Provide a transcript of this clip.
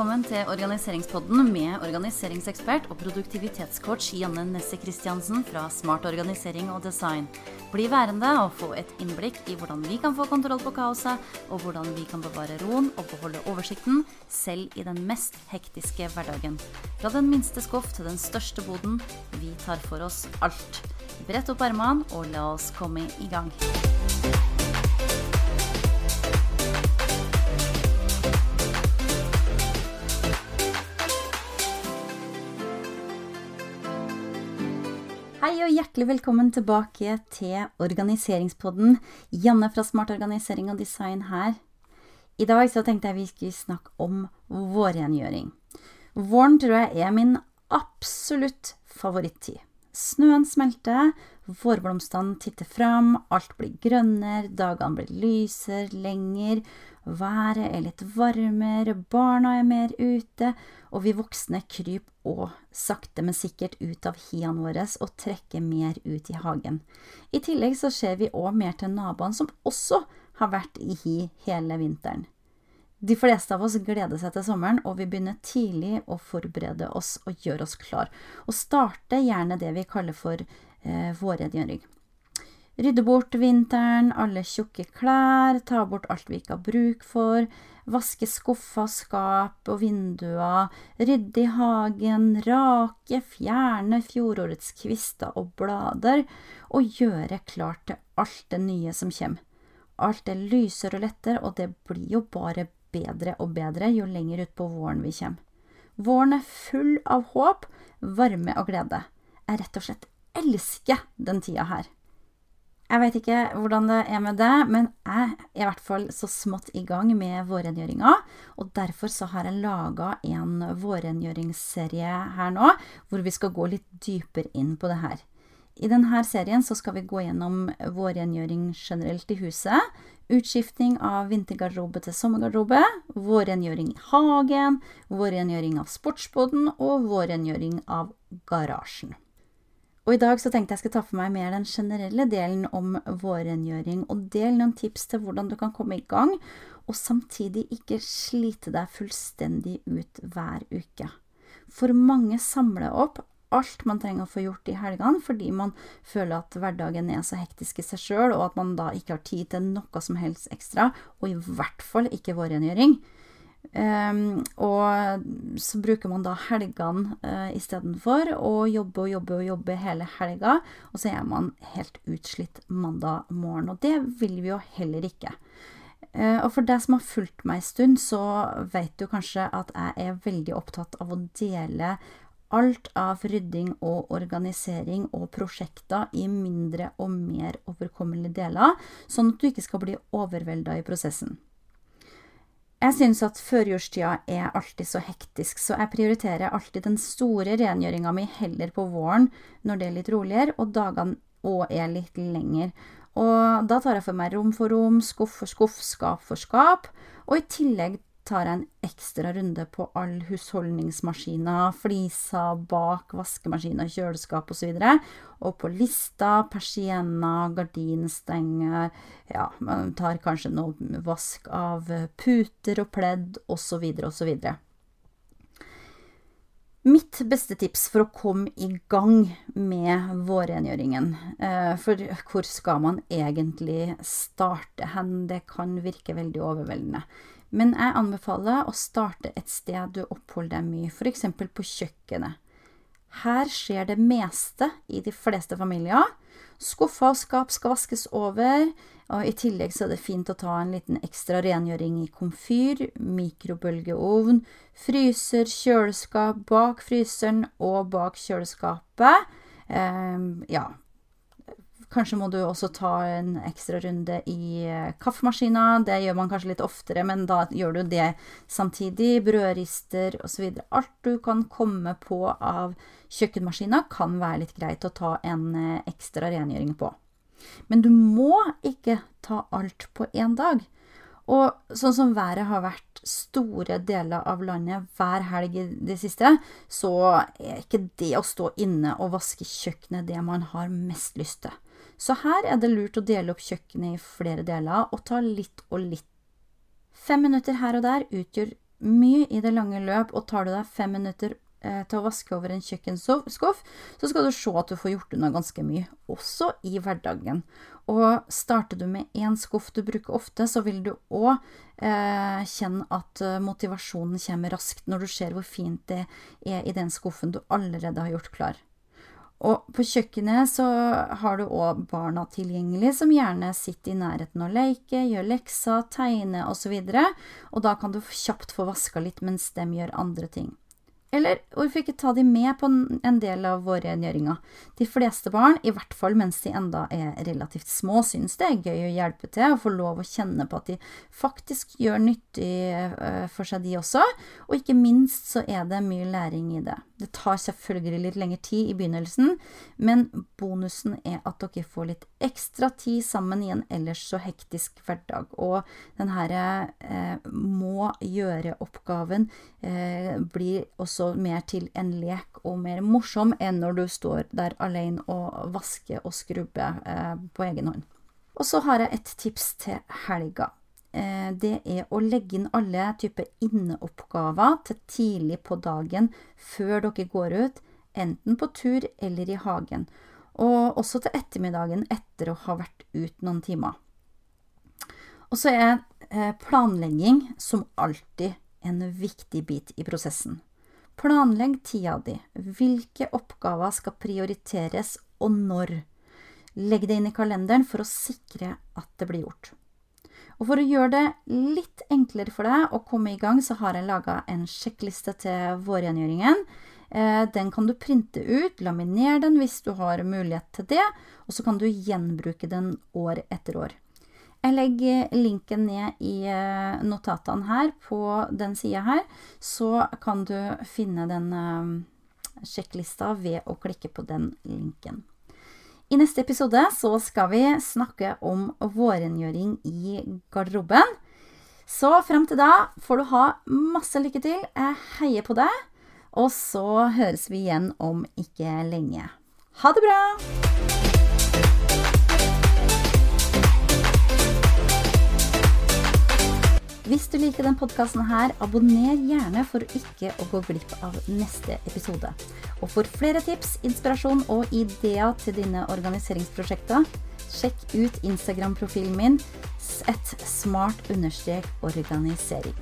velkommen til Organiseringspodden med organiseringsekspert og produktivitetscoach Janne Nesse Christiansen fra Smart organisering og design. Bli værende og få et innblikk i hvordan vi kan få kontroll på kaoset, og hvordan vi kan bevare roen og beholde oversikten, selv i den mest hektiske hverdagen. Fra den minste skuff til den største boden, vi tar for oss alt. Brett opp ermene og la oss komme i gang. Hei og hjertelig velkommen tilbake til Organiseringspodden. Janne fra Smart organisering og design her. I dag så tenkte jeg vi skulle snakke om vårrengjøring. Våren tror jeg er min absolutt favorittid. Snøen smelter, vårblomstene titter fram, alt blir grønnere, dagene blir lysere, lenger, været er litt varmere, barna er mer ute, og vi voksne kryper òg sakte, men sikkert ut av hiene våre og trekker mer ut i hagen. I tillegg så ser vi òg mer til naboene, som også har vært i hi hele vinteren. De fleste av oss gleder seg til sommeren, og vi begynner tidlig å forberede oss og gjøre oss klar, og starte gjerne det vi kaller for eh, vårrengjøring. Rydde bort vinteren, alle tjukke klær, ta bort alt vi ikke har bruk for, vaske skuffer, skap og vinduer, rydde i hagen, rake, fjerne fjorårets kvister og blader, og gjøre klart til alt det nye som kommer. Alt er lysere og lettere, og det blir jo bare bedre og bedre jo lenger utpå våren vi kommer. Våren er full av håp, varme og glede. Jeg rett og slett elsker den tida her. Jeg veit ikke hvordan det er med deg, men jeg er i hvert fall så smått i gang med vårrengjøringa. Og derfor så har jeg laga en vårrengjøringsserie her nå, hvor vi skal gå litt dypere inn på det her. I denne serien så skal vi gå gjennom vårrengjøring generelt i huset. Utskifting av vintergarderobe til sommergarderobe. Vårrengjøring i hagen. Vårrengjøring av sportsboden. Og vårrengjøring av garasjen. Og i dag så tenkte jeg skal ta for meg mer den generelle delen om vårrengjøring, og del noen tips til hvordan du kan komme i gang, og samtidig ikke slite deg fullstendig ut hver uke. For mange samler opp alt man trenger å få gjort i helgene, fordi man føler at hverdagen er så hektisk i seg sjøl, og at man da ikke har tid til noe som helst ekstra, og i hvert fall ikke vårrengjøring. Um, og så bruker man da helgene uh, istedenfor, og jobbe og jobbe og jobbe hele helga, og så er man helt utslitt mandag morgen. Og det vil vi jo heller ikke. Uh, og for deg som har fulgt meg en stund, så vet du kanskje at jeg er veldig opptatt av å dele alt av rydding og organisering og prosjekter i mindre og mer overkommelige deler, sånn at du ikke skal bli overvelda i prosessen. Jeg syns at førjulstida er alltid så hektisk, så jeg prioriterer alltid den store rengjøringa mi heller på våren, når det er litt roligere, og dagene òg er litt lengre. Og da tar jeg for meg rom for rom, skuff for skuff, skap for skap, og i tillegg tar jeg en ekstra runde på all husholdningsmaskiner, fliser, bak, vaskemaskiner, kjøleskap osv. Og, så og på lista persienner, gardinstenger Ja, man tar kanskje noe vask av puter og pledd osv. osv. Mitt beste tips for å komme i gang med vårrengjøringen eh, For hvor skal man egentlig starte hen? Det kan virke veldig overveldende. Men jeg anbefaler å starte et sted du oppholder deg mye, f.eks. på kjøkkenet. Her skjer det meste i de fleste familier. Skuffer og skap skal vaskes over, og i tillegg så er det fint å ta en liten ekstra rengjøring i komfyr, mikrobølgeovn, fryser, kjøleskap bak fryseren og bak kjøleskapet. Eh, ja, Kanskje må du også ta en ekstra runde i eh, kaffemaskina. Det gjør man kanskje litt oftere, men da gjør du det samtidig. Brødrister osv. Alt du kan komme på av kjøkkenmaskina, kan være litt greit å ta en eh, ekstra rengjøring på. Men du må ikke ta alt på én dag. Og sånn som været har vært store deler av landet hver helg i det siste, så er ikke det å stå inne og vaske kjøkkenet det man har mest lyst til. Så her er det lurt å dele opp kjøkkenet i flere deler og ta litt og litt. Fem minutter her og der utgjør mye i det lange løp, og tar du deg fem minutter eh, til å vaske over en kjøkkenskuff, så skal du se at du får gjort unna ganske mye, også i hverdagen. Og starter du med én skuff du bruker ofte, så vil du òg eh, kjenne at eh, motivasjonen kommer raskt når du ser hvor fint det er i den skuffen du allerede har gjort klar. Og på kjøkkenet så har du òg barna tilgjengelig, som gjerne sitter i nærheten og leker, gjør lekser, tegner osv., og, så og da kan du kjapt få vaska litt mens de gjør andre ting. Eller hvorfor ikke ta de med på en del av våre gjøringer? De fleste barn, i hvert fall mens de enda er relativt små, syns det er gøy å hjelpe til og få lov å kjenne på at de faktisk gjør nyttig eh, for seg, de også. Og ikke minst så er det mye læring i det. Det tar selvfølgelig litt lengre tid i begynnelsen, men bonusen er at dere får litt ekstra tid sammen i en ellers så hektisk hverdag. Og den her eh, må gjøre-oppgaven eh, blir også mer til en lek og mer morsom enn når du står der alene og vasker og skrubber eh, på egen hånd. Og så har jeg et tips til helga. Eh, det er å legge inn alle typer inneoppgaver til tidlig på dagen før dere går ut, enten på tur eller i hagen, og også til ettermiddagen etter å ha vært ut noen timer. Og så er eh, planlegging som alltid en viktig bit i prosessen. Planlegg tida di. Hvilke oppgaver skal prioriteres, og når? Legg det inn i kalenderen for å sikre at det blir gjort. Og for å gjøre det litt enklere for deg å komme i gang, så har jeg laga en sjekkliste til vårrengjøringen. Eh, den kan du printe ut, laminere den hvis du har mulighet til det, og så kan du gjenbruke den år etter år. Jeg legger linken ned i eh, notatene her på den sida her, så kan du finne den eh, sjekklista ved å klikke på den linken. I neste episode så skal vi snakke om vårrengjøring i garderoben. Så frem til da får du ha masse lykke til. Jeg heier på deg. Og så høres vi igjen om ikke lenge. Ha det bra! Hvis du liker denne podkasten abonner gjerne for ikke å gå glipp av neste episode. Og for flere tips, inspirasjon og ideer til dine organiseringsprosjekter, sjekk ut Instagram-profilen min et smart-organisering.